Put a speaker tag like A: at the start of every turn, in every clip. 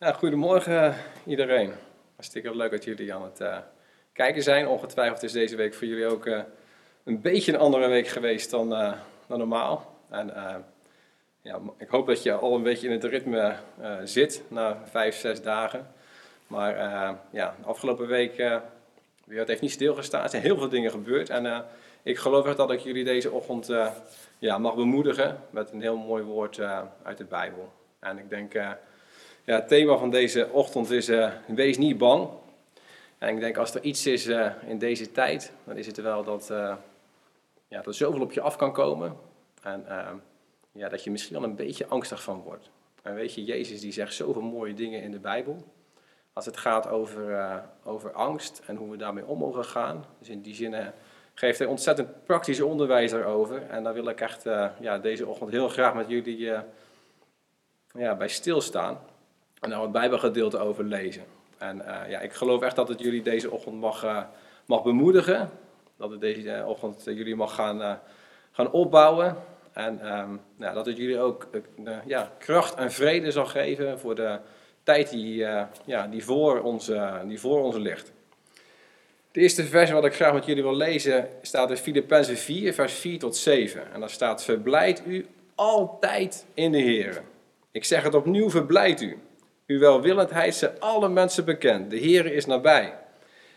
A: Goedemorgen iedereen. Hartstikke leuk dat jullie aan het eh, kijken zijn. Ongetwijfeld is deze week voor jullie ook eh, een beetje een andere week geweest dan, eh, dan normaal. En ja, ik hoop dat je al een beetje in het ritme zit na vijf, zes dagen. Maar ja, de afgelopen week weer, het heeft niet stilgestaan. Er zijn heel veel dingen gebeurd. En ik geloof echt dat ik jullie deze ochtend ja, mag bemoedigen met een heel mooi woord uit de Bijbel. En ik denk... ja, het thema van deze ochtend is eh, wees niet bang. En ik denk als er iets is eh, in deze tijd, dan is het wel dat, eh, ja, dat er zoveel op je af kan komen. En ja, dat je misschien al een beetje angstig van wordt. En weet je, Jezus die zegt zoveel mooie dingen in de Bijbel. Als het gaat over, over angst en hoe we daarmee om mogen gaan. Dus in die zin geeft hij ontzettend praktisch onderwijs daarover. En daar wil ik echt ja, deze ochtend heel graag met jullie ja, bij stilstaan. En daar het Bijbelgedeelte over lezen. En eh, ja, ik geloof echt dat het jullie deze ochtend mag, eh, mag bemoedigen. Dat het deze eh, ochtend jullie mag gaan, gaan opbouwen. En ehm, dat het jullie ook ja, kracht en vrede zal geven voor de tijd die, ja, die, voor ons, die voor ons ligt. Het eerste vers wat ik graag met jullie wil lezen staat in Filippenzen 4, vers 4 tot 7. En daar staat, verblijd u altijd in de Heer. Ik zeg het opnieuw, verblijd u. Uw welwillendheid zijn alle mensen bekend. De Heer is nabij.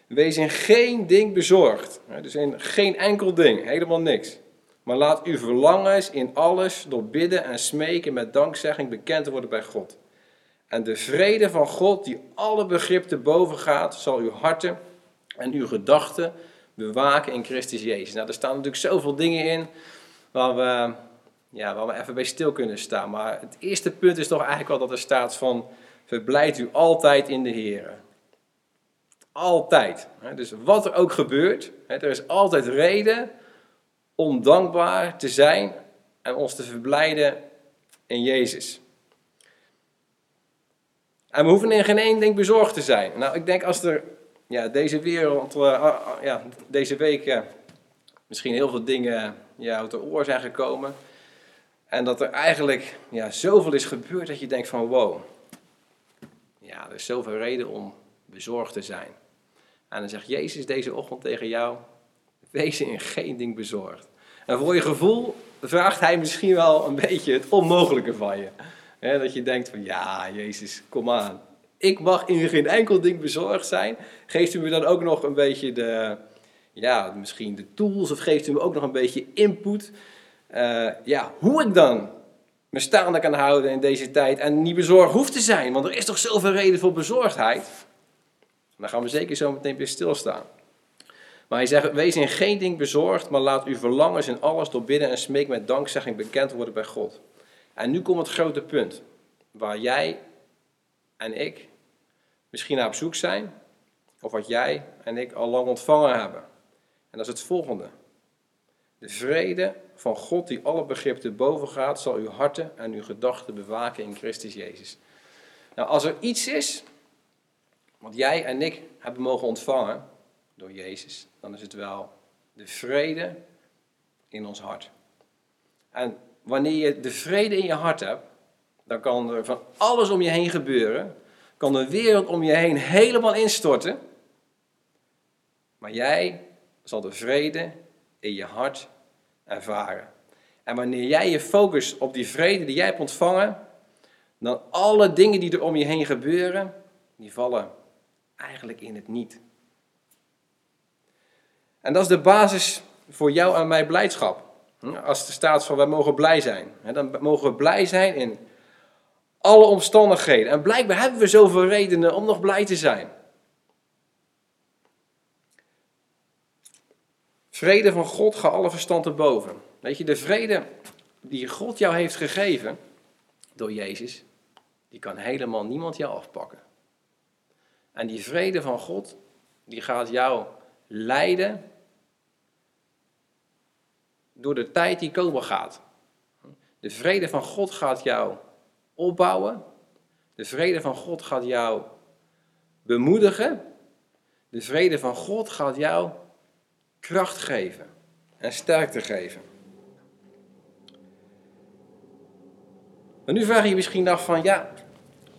A: Wees in geen ding bezorgd. Dus in geen enkel ding, helemaal niks. Maar laat uw verlangens in alles door bidden en smeken met dankzegging bekend worden bij God. En de vrede van God, die alle begrip te boven gaat, zal uw harten en uw gedachten bewaken in Christus Jezus. Nou, er staan natuurlijk zoveel dingen in waar we, ja, waar we even bij stil kunnen staan. Maar het eerste punt is toch eigenlijk wel dat er staat van, verblijd u altijd in de Heer. Altijd. Dus wat er ook gebeurt, er is altijd reden om dankbaar te zijn en ons te verblijden in Jezus. En we hoeven in geen één ding bezorgd te zijn. Nou, ik denk als er ja, deze wereld, eh, ah, ah, ja, deze week eh, misschien heel veel dingen ja, uit de oor zijn gekomen. En dat er eigenlijk ja, zoveel is gebeurd dat je denkt van wow, ja, er is zoveel reden om bezorgd te zijn. En dan zegt Jezus deze ochtend tegen jou, wees in geen ding bezorgd. En voor je gevoel vraagt hij misschien wel een beetje het onmogelijke van je. Dat je denkt van ja, Jezus, kom aan. Ik mag in geen enkel ding bezorgd zijn. Geeft u me dan ook nog een beetje de, ja, misschien de tools of geeft u me ook nog een beetje input. eh, ja, hoe ik dan me staande kan houden in deze tijd en niet bezorgd hoef te zijn. Want er is toch zoveel reden voor bezorgdheid. Dan gaan we zeker zo meteen weer stilstaan. Maar hij zegt, wees in geen ding bezorgd, maar laat uw verlangens in alles door bidden en smeek met dankzegging bekend worden bij God. En nu komt het grote punt, waar jij en ik misschien naar op zoek zijn, of wat jij en ik al lang ontvangen hebben. En dat is het volgende. De vrede van God die alle begrip te boven gaat, zal uw harten en uw gedachten bewaken in Christus Jezus. Nou, als er iets is wat jij en ik hebben mogen ontvangen door Jezus, dan is het wel de vrede in ons hart. En wanneer je de vrede in je hart hebt, dan kan er van alles om je heen gebeuren. Kan de wereld om je heen helemaal instorten. Maar jij zal de vrede in je hart ervaren. En wanneer jij je focust op die vrede die jij hebt ontvangen, dan alle dingen die er om je heen gebeuren, die vallen eigenlijk in het niet. En dat is de basis voor jou en mijn blijdschap. Als er staat van wij mogen blij zijn, dan mogen we blij zijn in alle omstandigheden. En blijkbaar hebben we zoveel redenen om nog blij te zijn. Vrede van God gaat alle verstand te boven. Weet je, de vrede die God jou heeft gegeven door Jezus, die kan helemaal niemand jou afpakken. En die vrede van God, die gaat jou leiden door de tijd die komen gaat. De vrede van God gaat jou opbouwen. De vrede van God gaat jou bemoedigen. De vrede van God gaat jou kracht geven en sterkte geven. Maar nu vraag je je misschien af van, ja,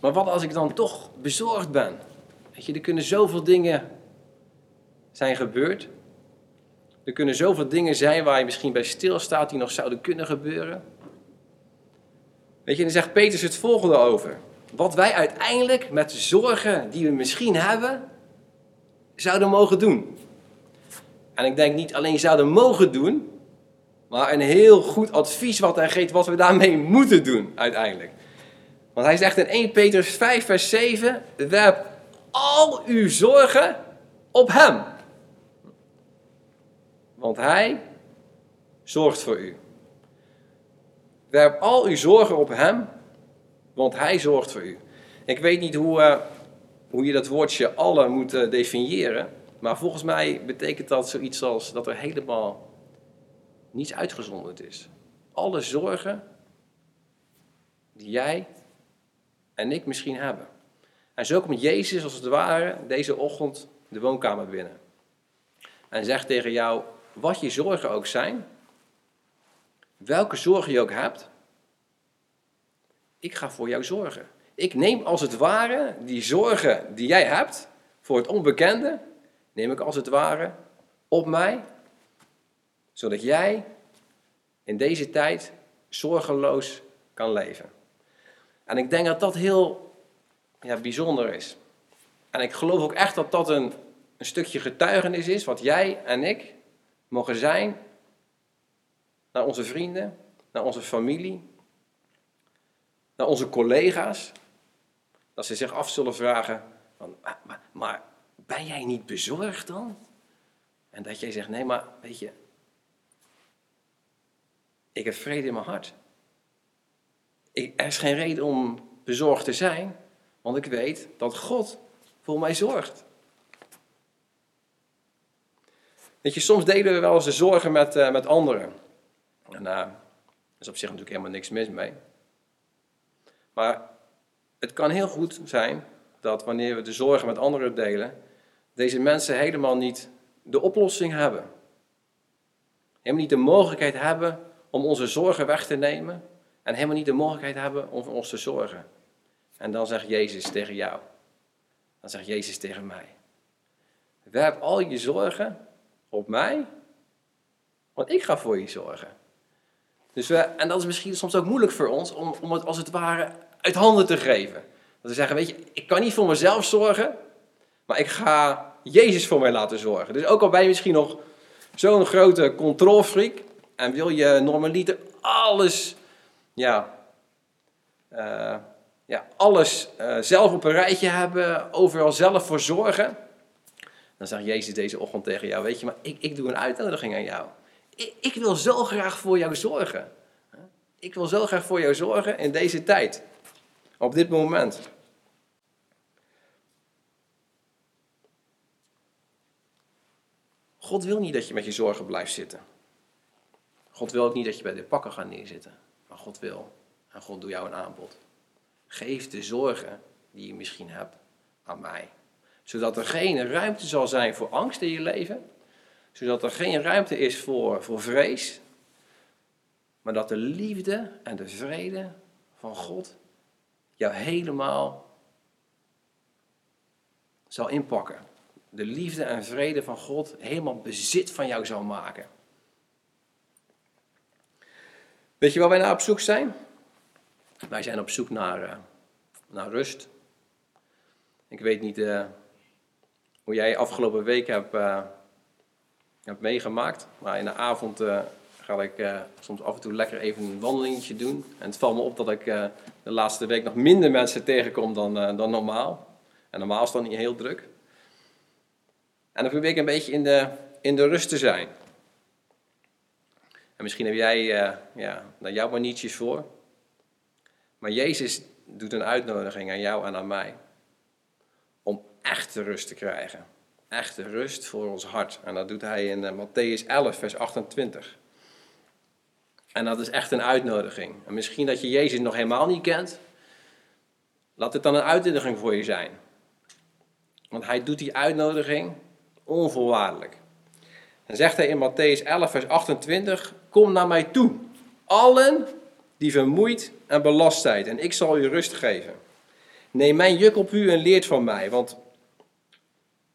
A: maar wat als ik dan toch bezorgd ben? Weet je, er kunnen zoveel dingen zijn gebeurd. Er kunnen zoveel dingen zijn waar je misschien bij stilstaat die nog zouden kunnen gebeuren. Weet je, dan zegt Petrus het volgende over. Wat wij uiteindelijk met zorgen die we misschien hebben, zouden mogen doen. En ik denk niet alleen zouden mogen doen, maar een heel goed advies wat hij geeft wat we daarmee moeten doen uiteindelijk. Want hij zegt in 1 Petrus 5 vers 7, werp al uw zorgen op hem. Want hij zorgt voor u. Werp al uw zorgen op hem, want hij zorgt voor u. Ik weet niet hoe, uh, hoe je dat woordje alle moet uh, definiëren, maar volgens mij betekent dat zoiets als dat er helemaal niets uitgezonderd is. Alle zorgen die jij en ik misschien hebben. En zo komt Jezus als het ware deze ochtend de woonkamer binnen. En zegt tegen jou, wat je zorgen ook zijn, welke zorgen je ook hebt, ik ga voor jou zorgen. Ik neem als het ware die zorgen die jij hebt voor het onbekende, neem ik als het ware op mij, zodat jij in deze tijd zorgeloos kan leven. En ik denk dat dat heel ja, bijzonder is. En ik geloof ook echt dat dat een, een stukje getuigenis is, wat jij en ik mogen zijn naar onze vrienden, naar onze familie, naar onze collega's. Dat ze zich af zullen vragen, van, maar, maar ben jij niet bezorgd dan? En dat jij zegt, nee, maar weet je, ik heb vrede in mijn hart. Ik, er is geen reden om bezorgd te zijn, want ik weet dat God voor mij zorgt. Weet je, soms delen we wel eens de zorgen met, uh, met anderen. En daar uh, is op zich natuurlijk helemaal niks mis mee. Maar het kan heel goed zijn dat wanneer we de zorgen met anderen delen, deze mensen helemaal niet de oplossing hebben. Helemaal niet de mogelijkheid hebben om onze zorgen weg te nemen. En helemaal niet de mogelijkheid hebben om voor ons te zorgen. En dan zegt Jezus tegen jou. Dan zegt Jezus tegen mij. Werp al je zorgen op mij, want ik ga voor je zorgen. Dus we, en dat is misschien soms ook moeilijk voor ons om, om het als het ware uit handen te geven. Dat we zeggen, weet je, ik kan niet voor mezelf zorgen, maar ik ga Jezus voor mij laten zorgen. Dus ook al ben je misschien nog zo'n grote controlfreak en wil je normaliter alles, ja, uh, ja, alles uh, zelf op een rijtje hebben, overal zelf voor zorgen. Dan zegt Jezus deze ochtend tegen jou, weet je, maar ik, ik doe een uitnodiging aan jou. Ik, ik wil zo graag voor jou zorgen. Ik wil zo graag voor jou zorgen in deze tijd. Op dit moment. God wil niet dat je met je zorgen blijft zitten. God wil ook niet dat je bij de pakken gaat neerzitten. Maar God wil. En God doet jou een aanbod. Geef de zorgen die je misschien hebt aan mij. Zodat er geen ruimte zal zijn voor angst in je leven. Zodat er geen ruimte is voor, voor vrees. Maar dat de liefde en de vrede van God jou helemaal zal inpakken. De liefde en vrede van God helemaal bezit van jou zal maken. Weet je waar wij naar op zoek zijn? Wij zijn op zoek naar, uh, naar rust. Ik weet niet uh, hoe jij afgelopen week hebt, uh, hebt meegemaakt, maar in de avond ga ik soms af en toe lekker even een wandelingetje doen. En het valt me op dat ik de laatste week nog minder mensen tegenkom dan, dan normaal. En normaal is dan niet heel druk. En dan probeer ik een beetje in de, in de rust te zijn. En misschien heb jij uh, ja, daar jouw maniertjes voor. Maar Jezus doet een uitnodiging aan jou en aan mij. Om echte rust te krijgen. Echte rust voor ons hart. En dat doet hij in uh, Matthäus 11, vers 28. En dat is echt een uitnodiging. En misschien dat je Jezus nog helemaal niet kent. Laat het dan een uitnodiging voor je zijn. Want hij doet die uitnodiging onvoorwaardelijk. En zegt hij in Matthäus 11, vers 28, kom naar mij toe, allen die vermoeid en belast zijn, en ik zal u rust geven. Neem mijn juk op u en leert van mij, want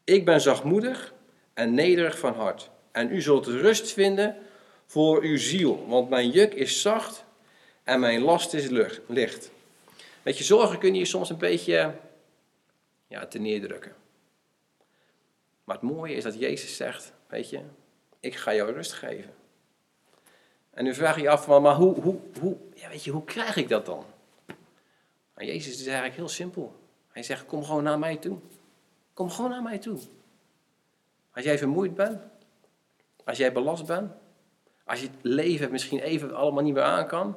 A: ik ben zachtmoedig en nederig van hart. En u zult rust vinden voor uw ziel, want mijn juk is zacht en mijn last is licht. Met je zorgen kun je je soms een beetje ja, te neerdrukken. Maar het mooie is dat Jezus zegt, weet je, ik ga jou rust geven. En nu vraag je je af, maar hoe, hoe, hoe, ja, weet je, hoe krijg ik dat dan? Maar Jezus is eigenlijk heel simpel. Hij zegt, kom gewoon naar mij toe. Kom gewoon naar mij toe. Als jij vermoeid bent, als jij belast bent, als je het leven misschien even allemaal niet meer aan kan,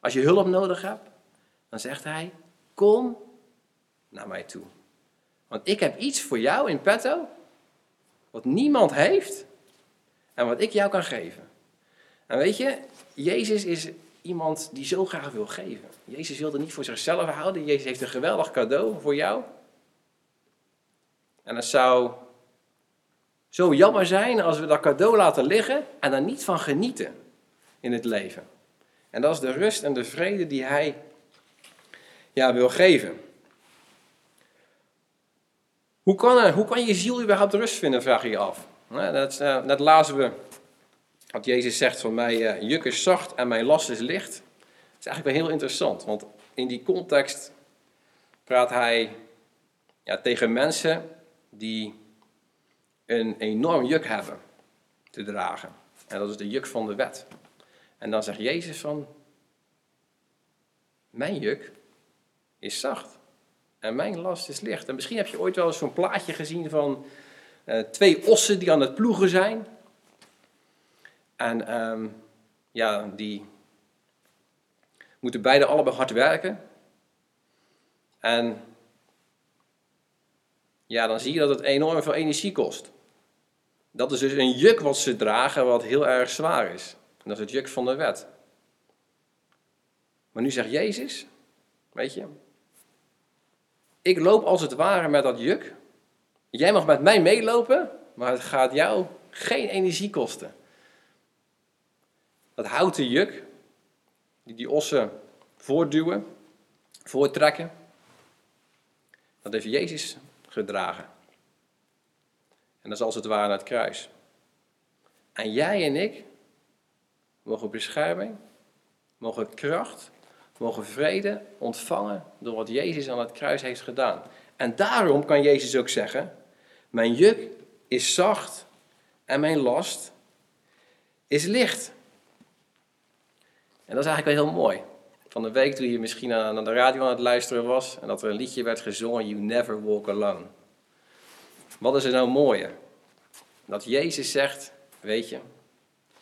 A: als je hulp nodig hebt, dan zegt hij, kom naar mij toe. Want ik heb iets voor jou in petto, wat niemand heeft en wat ik jou kan geven. En weet je, Jezus is iemand die zo graag wil geven. Jezus wilde niet voor zichzelf houden. Jezus heeft een geweldig cadeau voor jou. En het zou zo jammer zijn als we dat cadeau laten liggen en daar niet van genieten in het leven. En dat is de rust en de vrede die hij ja, wil geven. Hoe kan, hoe kan je ziel überhaupt rust vinden, vraag je je af. Net, uh, net lazen we dat Jezus zegt van mij, uh, juk is zacht en mijn last is licht. Dat is eigenlijk wel heel interessant, want in die context praat hij ja, tegen mensen die een enorm juk hebben te dragen. En dat is de juk van de wet. En dan zegt Jezus van, mijn juk is zacht en mijn last is licht. En misschien heb je ooit wel eens zo'n plaatje gezien van uh, twee ossen die aan het ploegen zijn. En um, ja, die moeten beide allebei hard werken. En ja, dan zie je dat het enorm veel energie kost. Dat is dus een juk wat ze dragen wat heel erg zwaar is. Dat is het juk van de wet. Maar nu zegt Jezus, weet je, ik loop als het ware met dat juk. Jij mag met mij meelopen, maar het gaat jou geen energie kosten. Dat houten juk, die die ossen voortduwen, voorttrekken, dat heeft Jezus gedragen. En dat is als het ware het kruis. En jij en ik mogen bescherming, mogen kracht, mogen vrede ontvangen door wat Jezus aan het kruis heeft gedaan. En daarom kan Jezus ook zeggen: Mijn juk is zacht en mijn last is licht. En dat is eigenlijk wel heel mooi. Van de week toen je misschien aan de radio aan het luisteren was en dat er een liedje werd gezongen: You never walk alone. Wat is er nou mooier? Dat Jezus zegt: Weet je,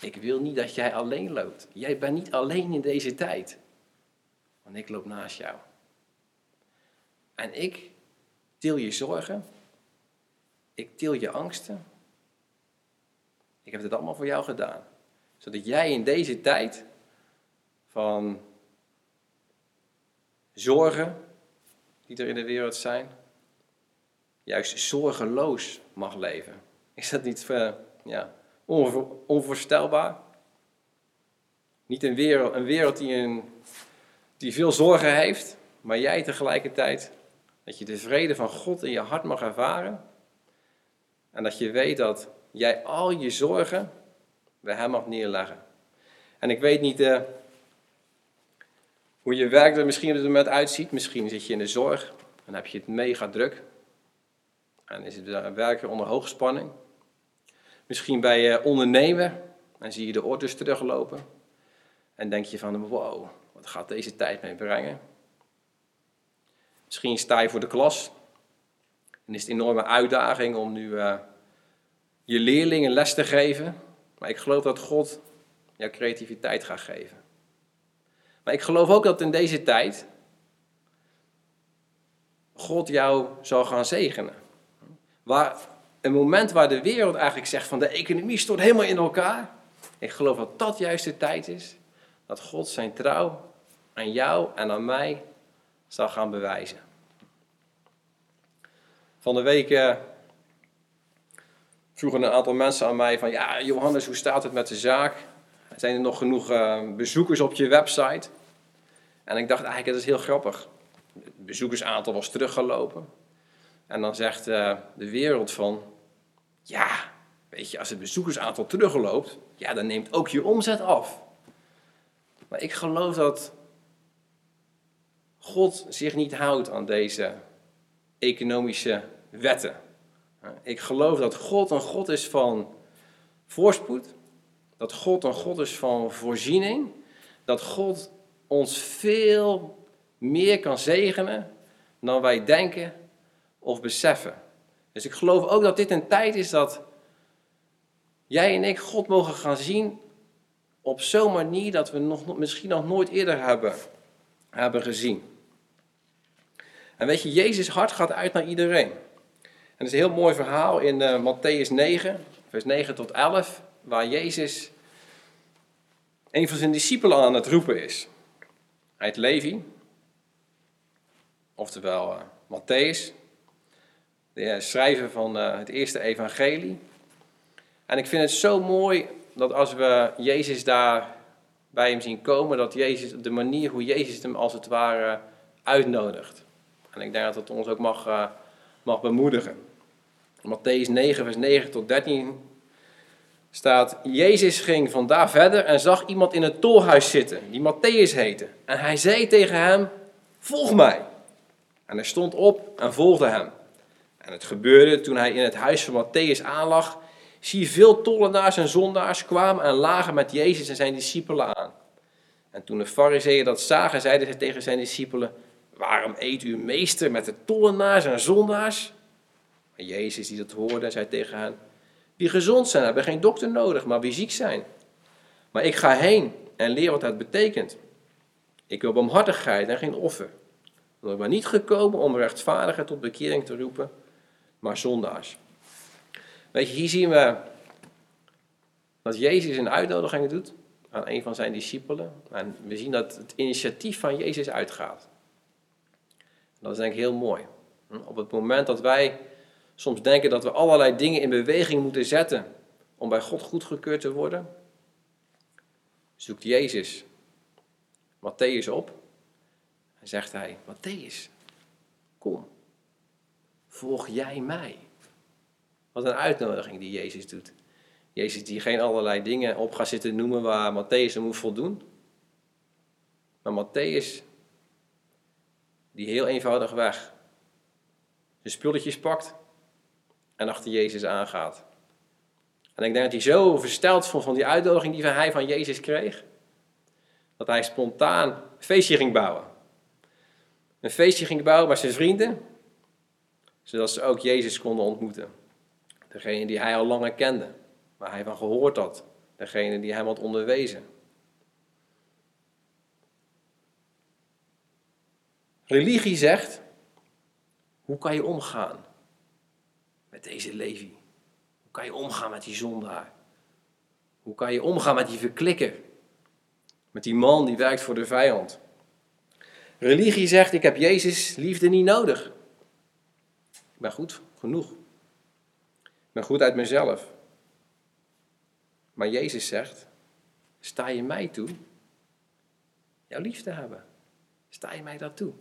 A: ik wil niet dat jij alleen loopt. Jij bent niet alleen in deze tijd. Want ik loop naast jou. En ik til je zorgen. Ik til je angsten. Ik heb dit allemaal voor jou gedaan. Zodat jij in deze tijd van zorgen die er in de wereld zijn, juist zorgeloos mag leven. Is dat niet uh, ja, onvoorstelbaar? Niet een wereld, een wereld die, een, die veel zorgen heeft, maar jij tegelijkertijd dat je de vrede van God in je hart mag ervaren. En dat je weet dat jij al je zorgen bij Hem mag neerleggen. En ik weet niet uh, hoe je werk er misschien op dit moment uitziet. Misschien zit je in de zorg en heb je het mega druk. En is het werken onder hoogspanning. Misschien ben je ondernemer en zie je de orders teruglopen. En denk je van, wow, wat gaat deze tijd mee brengen? Misschien sta je voor de klas. En is het een enorme uitdaging om nu uh, je leerlingen les te geven. Maar ik geloof dat God jouw creativiteit gaat geven. Maar ik geloof ook dat in deze tijd God jou zal gaan zegenen. Waar, een moment waar de wereld eigenlijk zegt van de economie stort helemaal in elkaar. Ik geloof dat dat juist de tijd is dat God zijn trouw aan jou en aan mij zal gaan bewijzen. Van de week eh, vroegen een aantal mensen aan mij van ja Johannes, hoe staat het met de zaak? Zijn er nog genoeg uh, bezoekers op je website? En ik dacht eigenlijk, dat is heel grappig. bezoekersaantal was teruggelopen. En dan zegt uh, de wereld van, ja, weet je, als het bezoekersaantal terugloopt, ja, dan neemt ook je omzet af. Ik geloof dat God zich niet houdt aan deze economische wetten. Ik geloof dat God een God is van voorspoed, dat God een God is van voorziening, dat God ons veel meer kan zegenen dan wij denken of beseffen. Dus ik geloof ook dat dit een tijd is dat jij en ik God mogen gaan zien op zo'n manier dat we nog, misschien nog nooit eerder hebben, hebben gezien. En weet je, Jezus hart gaat uit naar iedereen. En het is een heel mooi verhaal in uh, Matthäus 9, vers 9 tot 11, waar Jezus een van zijn discipelen aan het roepen is. Hij heet Levi, oftewel uh, Matthäus, de schrijver van het eerste evangelie. En ik vind het zo mooi dat als we Jezus daar bij hem zien komen, dat Jezus, de manier hoe Jezus hem als het ware uitnodigt. En ik denk dat het ons ook mag, uh, mag bemoedigen. Matthäus 9, vers 9 tot 13 staat: Jezus ging vandaar verder en zag iemand in het tolhuis zitten, die Matthäus heette. En hij zei tegen hem: Volg mij. En hij stond op en volgde hem. En het gebeurde toen hij in het huis van Matthäus aanlag. Zie veel tollenaars en zondaars kwamen en lagen met Jezus en zijn discipelen aan. En toen de fariseeën dat zagen, zeiden ze tegen zijn discipelen: Waarom eet uw meester met de tollenaars en zondaars? En Jezus die dat hoorde, zei tegen hen: Wie gezond zijn, hebben geen dokter nodig, maar wie ziek zijn. Maar ik ga heen en leer wat dat betekent. Ik wil barmhartigheid en geen offer. Ik ben niet gekomen om rechtvaardigen tot bekering te roepen, maar zondaars. Weet je, hier zien we dat Jezus een uitnodiging doet aan een van zijn discipelen. En we zien dat het initiatief van Jezus uitgaat. Dat is denk ik heel mooi. Op het moment dat wij soms denken dat we allerlei dingen in beweging moeten zetten om bij God goedgekeurd te worden, zoekt Jezus Matthäus op en zegt hij, Matthäus, kom, volg jij mij. Wat een uitnodiging die Jezus doet. Jezus die geen allerlei dingen op gaat zitten noemen waar Matthäus hem moet voldoen. Maar Matthäus, die heel eenvoudig weg zijn spulletjes pakt en achter Jezus aangaat. En ik denk dat hij zo versteld vond van die uitnodiging die hij van Jezus kreeg, dat hij spontaan een feestje ging bouwen. Een feestje ging bouwen met zijn vrienden, zodat ze ook Jezus konden ontmoeten. Degene die hij al langer kende, waar hij van gehoord had. Degene die hem had onderwezen. Religie zegt, hoe kan je omgaan met deze Levi? Hoe kan je omgaan met die zondaar? Hoe kan je omgaan met die verklikker? Met die man die werkt voor de vijand? Religie zegt, ik heb Jezus liefde niet nodig. Ben goed genoeg. Ben goed uit mezelf. Maar Jezus zegt, sta je mij toe jouw lief te hebben? Sta je mij dat toe?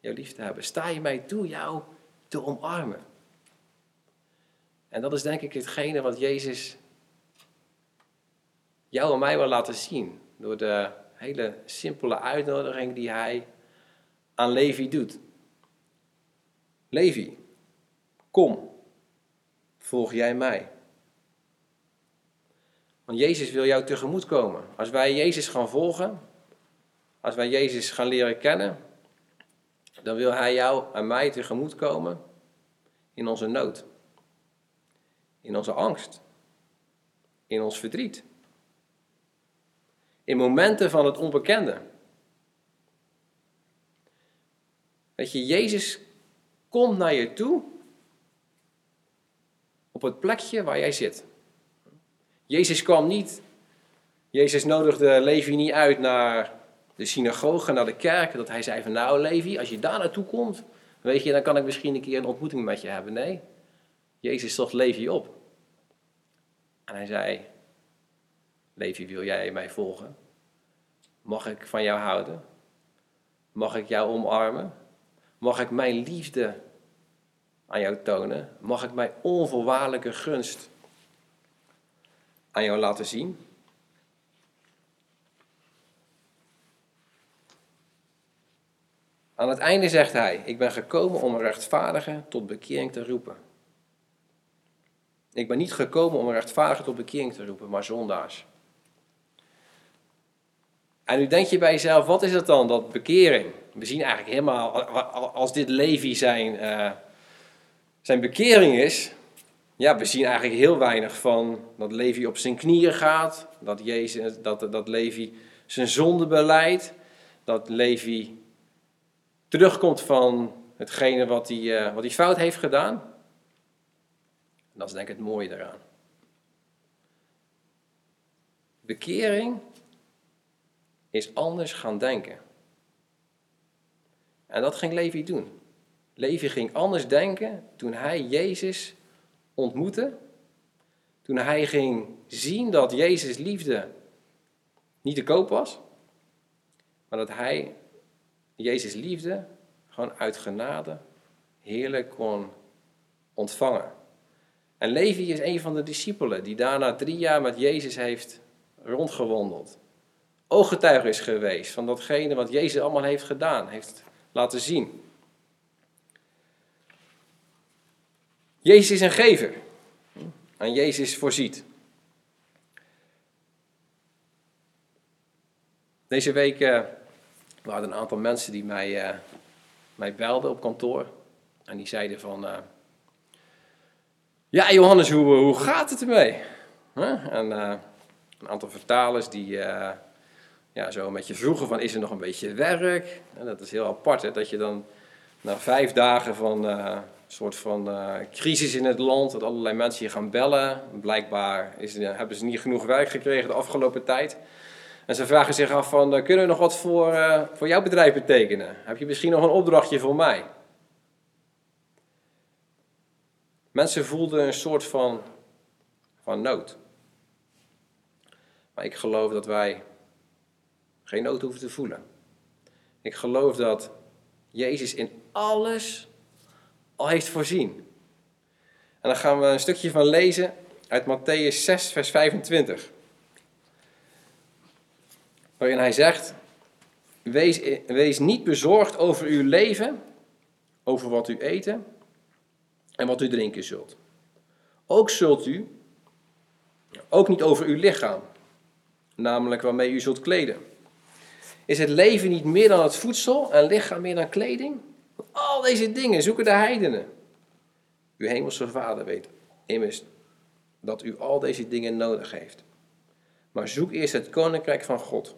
A: Jouw lief te hebben. Sta je mij toe jou te omarmen? En dat is denk ik hetgene wat Jezus jou en mij wil laten zien. Door de hele simpele uitnodiging die hij aan Levi doet. Levi, kom, volg jij mij. Want Jezus wil jou tegemoet komen. Als wij Jezus gaan volgen, als wij Jezus gaan leren kennen, dan wil Hij jou en mij tegemoet komen in onze nood, in onze angst, in ons verdriet, in momenten van het onbekende. Weet je, Jezus komt naar je toe op het plekje waar jij zit. Jezus kwam niet, Jezus nodigde Levi niet uit naar de synagoge, naar de kerk, dat hij zei van nou Levi, als je daar naartoe komt, weet je, dan kan ik misschien een keer een ontmoeting met je hebben. Nee, Jezus zocht Levi op. En hij zei, Levi, wil jij mij volgen? Mag ik van jou houden? Mag ik jou omarmen? Mag ik mijn liefde aan jou tonen? Mag ik mijn onvoorwaardelijke gunst aan jou laten zien? Aan het einde zegt hij: Ik ben gekomen om een rechtvaardige tot bekering te roepen. Ik ben niet gekomen om een rechtvaardige tot bekering te roepen, maar zondaars. En nu denk je bij jezelf, wat is het dan, dat bekering? We zien eigenlijk helemaal, als dit Levi zijn, uh, zijn bekering is, ja, we zien eigenlijk heel weinig van dat Levi op zijn knieën gaat, dat, Jezus, dat, dat Levi zijn zonde beleidt, dat Levi terugkomt van hetgene wat hij, uh, wat hij fout heeft gedaan. En dat is denk ik het mooie eraan. Bekering is anders gaan denken. En dat ging Levi doen. Levi ging anders denken toen hij Jezus ontmoette. Toen hij ging zien dat Jezus liefde niet te koop was. Maar dat hij Jezus liefde gewoon uit genade heerlijk kon ontvangen. En Levi is een van de discipelen die daarna drie jaar met Jezus heeft rondgewandeld. Ooggetuige is geweest van datgene wat Jezus allemaal heeft gedaan, heeft laten zien. Jezus is een gever. En Jezus voorziet. Deze week uh, waren een aantal mensen die mij, uh, mij belden op kantoor. En die zeiden van... Uh, ja, Johannes, hoe, hoe gaat het ermee? En een aantal vertalers die ja, zo een beetje vroegen van is er nog een beetje werk? En dat is heel apart, hè, dat je dan na vijf dagen van soort van uh, crisis in het land, dat allerlei mensen je gaan bellen. Blijkbaar is, hebben ze niet genoeg werk gekregen de afgelopen tijd. En ze vragen zich af van, kunnen we nog wat voor, voor jouw bedrijf betekenen? Heb je misschien nog een opdrachtje voor mij? Mensen voelden een soort van, van nood. Maar ik geloof dat wij geen nood hoeven te voelen. Ik geloof dat Jezus in alles al heeft voorzien. En dan gaan we een stukje van lezen uit Matthäus 6, vers 25. Waarin hij zegt: wees, wees niet bezorgd over uw leven, over wat u eten en wat u drinken zult. Ook zult u, ook niet over uw lichaam, namelijk waarmee u zult kleden. Is het leven niet meer dan het voedsel en lichaam meer dan kleding? Al deze dingen zoeken de heidenen. Uw hemelse vader weet immers dat u al deze dingen nodig heeft. Maar zoek eerst het koninkrijk van God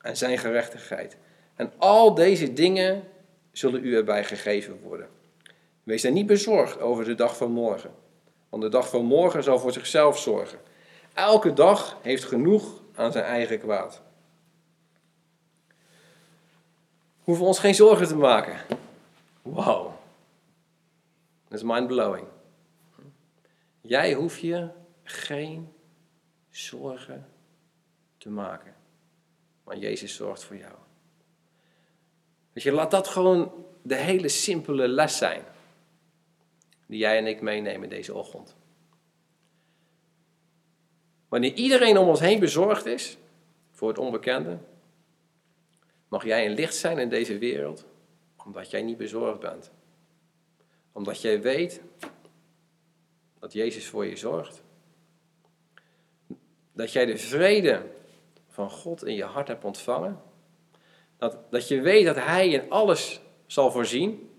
A: en zijn gerechtigheid. En al deze dingen zullen u erbij gegeven worden. Wees dan niet bezorgd over de dag van morgen, want de dag van morgen zal voor zichzelf zorgen. Elke dag heeft genoeg aan zijn eigen kwaad. hoeven ons geen zorgen te maken. Wow. Dat is mind-blowing. Jij hoeft je geen zorgen te maken. Want Jezus zorgt voor jou. Dus je, laat dat gewoon de hele simpele les zijn. Die jij en ik meenemen deze ochtend. Wanneer iedereen om ons heen bezorgd is voor het onbekende, Mag jij een licht zijn in deze wereld, omdat jij niet bezorgd bent. Omdat jij weet dat Jezus voor je zorgt. Dat jij de vrede van God in je hart hebt ontvangen. Dat, dat je weet dat Hij in alles zal voorzien.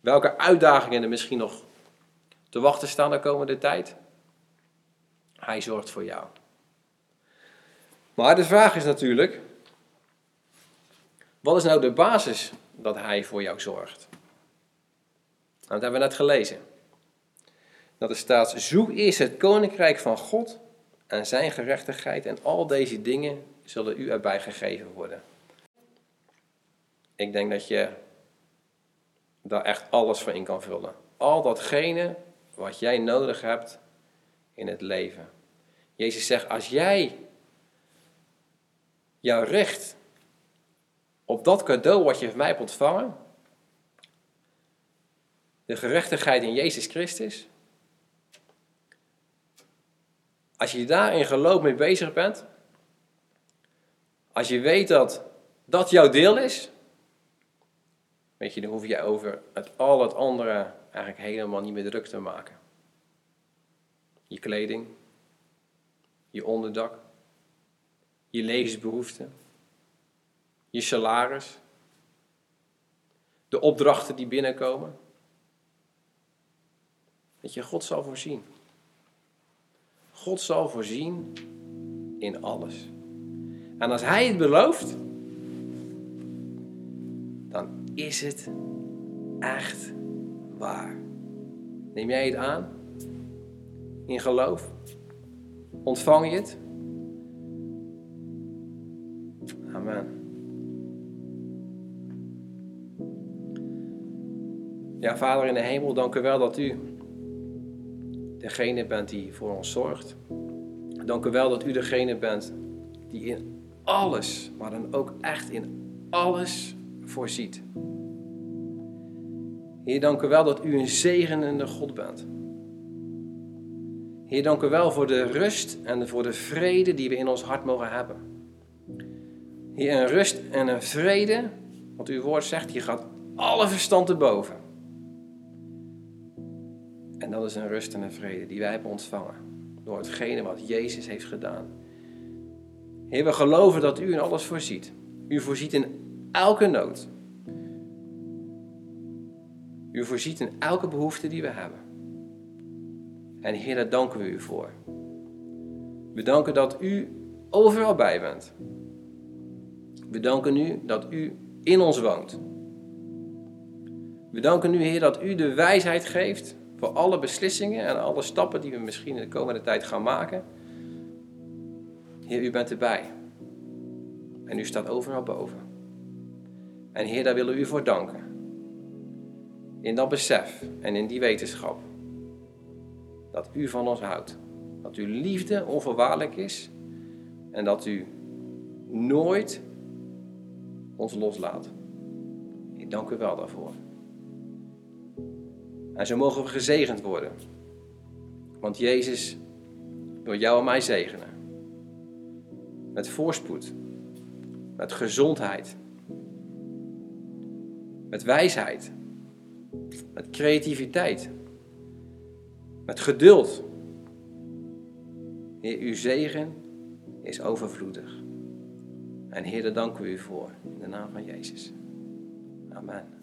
A: Welke uitdagingen er misschien nog te wachten staan de komende tijd. Hij zorgt voor jou. Maar de vraag is natuurlijk, wat is nou de basis dat hij voor jou zorgt? Nou, dat hebben we net gelezen. Dat er staat, zoek eerst het koninkrijk van God en zijn gerechtigheid en al deze dingen zullen u erbij gegeven worden. Ik denk dat je daar echt alles voor in kan vullen. Al datgene wat jij nodig hebt in het leven. Jezus zegt, als jij jouw recht op dat cadeau wat je van mij hebt ontvangen, de gerechtigheid in Jezus Christus, als je daar in geloof mee bezig bent, als je weet dat dat jouw deel is, weet je, dan hoef je over het al het andere eigenlijk helemaal niet meer druk te maken. Je kleding, je onderdak, je levensbehoeften, je salaris, de opdrachten die binnenkomen. Dat je, God zal voorzien. God zal voorzien in alles. En als Hij het belooft, dan is het echt waar. Neem jij het aan? In geloof? Ontvang je het? Amen. Ja, Vader in de hemel, dank u wel dat u degene bent die voor ons zorgt. Dank u wel dat u degene bent die in alles, maar dan ook echt in alles voorziet. Heer, dank u wel dat u een zegenende God bent. Heer, dank u wel voor de rust en voor de vrede die we in ons hart mogen hebben. Heer, een rust en een vrede, want uw woord zegt, je gaat alle verstand te boven. Dat is een rust en een vrede die wij hebben ontvangen door hetgene wat Jezus heeft gedaan. Heer, we geloven dat u in alles voorziet. U voorziet in elke nood. U voorziet in elke behoefte die we hebben. En Heer, daar danken we u voor. We danken dat u overal bij bent. We danken u dat u in ons woont. We danken u, Heer, dat u de wijsheid geeft voor alle beslissingen en alle stappen die we misschien in de komende tijd gaan maken. Heer, u bent erbij. En u staat overal boven. En Heer, daar willen we u voor danken. In dat besef en in die wetenschap. Dat u van ons houdt. Dat uw liefde onvoorwaardelijk is. En dat u nooit ons loslaat. Ik dank u wel daarvoor. En zo mogen we gezegend worden. Want Jezus wil jou en mij zegenen. Met voorspoed. Met gezondheid. Met wijsheid. Met creativiteit. Met geduld. Heer, uw zegen is overvloedig. En Heer, daar danken we u voor. In de naam van Jezus. Amen.